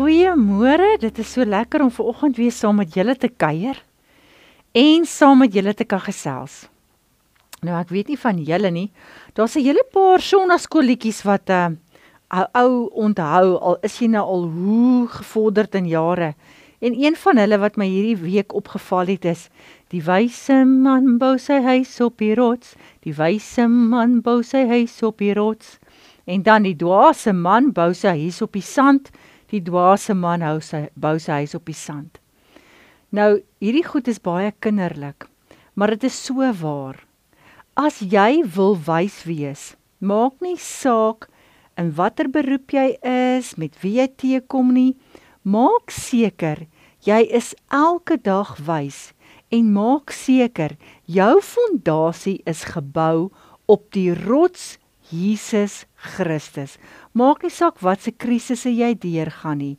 Goeiemôre. Dit is so lekker om ver oggend weer saam met julle te kuier en saam met julle te kan gesels. Nou ek weet nie van julle nie. Daar's 'n hele paar sonnaskoolletjies wat 'n uh, ou onthou al is jy nou al hoe gevorderd in jare. En een van hulle wat my hierdie week opgeval het is die wyse man bou sy huis op die rots, die wyse man bou sy huis op die rots. En dan die dwaase man bou sy huis op die sand. Die dwaase man hou sy bou sy huis op die sand. Nou, hierdie goed is baie kinderlik, maar dit is so waar. As jy wil wys wees, maak nie saak in watter beroep jy is, met wie jy teekom nie, maak seker jy is elke dag wys en maak seker jou fondasie is gebou op die rots Jesus Christus. Maak nie saak wat se krisisse jy deurgaan nie.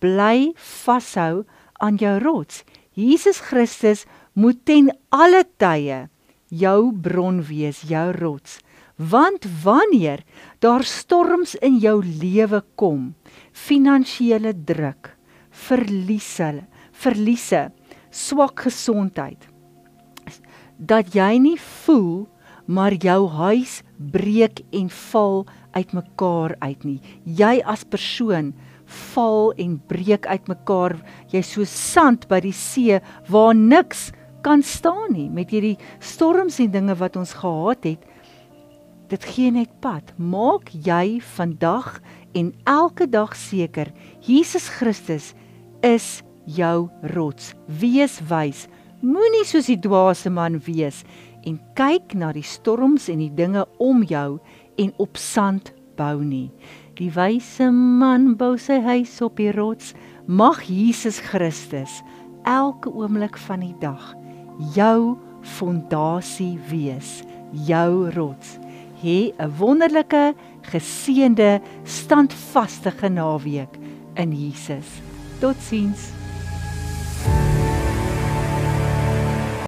Bly vashou aan jou rots. Jesus Christus moet ten alle tye jou bron wees, jou rots. Want wanneer daar storms in jou lewe kom, finansiële druk, verliese, verliese, swak gesondheid, dat jy nie voel maar jou huis breek en val uitmekaar uit nie. Jy as persoon val en breek uitmekaar. Jy's so sand by die see waar niks kan staan nie met hierdie storms en dinge wat ons gehad het. Dit gee net pad. Maak jy vandag en elke dag seker Jesus Christus is jou rots. Wees wys. Moenie soos die dwaase man wees en kyk na die storms en die dinge om jou en op sand bou nie. Die wyse man bou sy huis op die rots. Mag Jesus Christus elke oomblik van die dag jou fondasie wees, jou rots. Hê 'n wonderlike, geseënde, standvaste naweek in Jesus. Totsiens.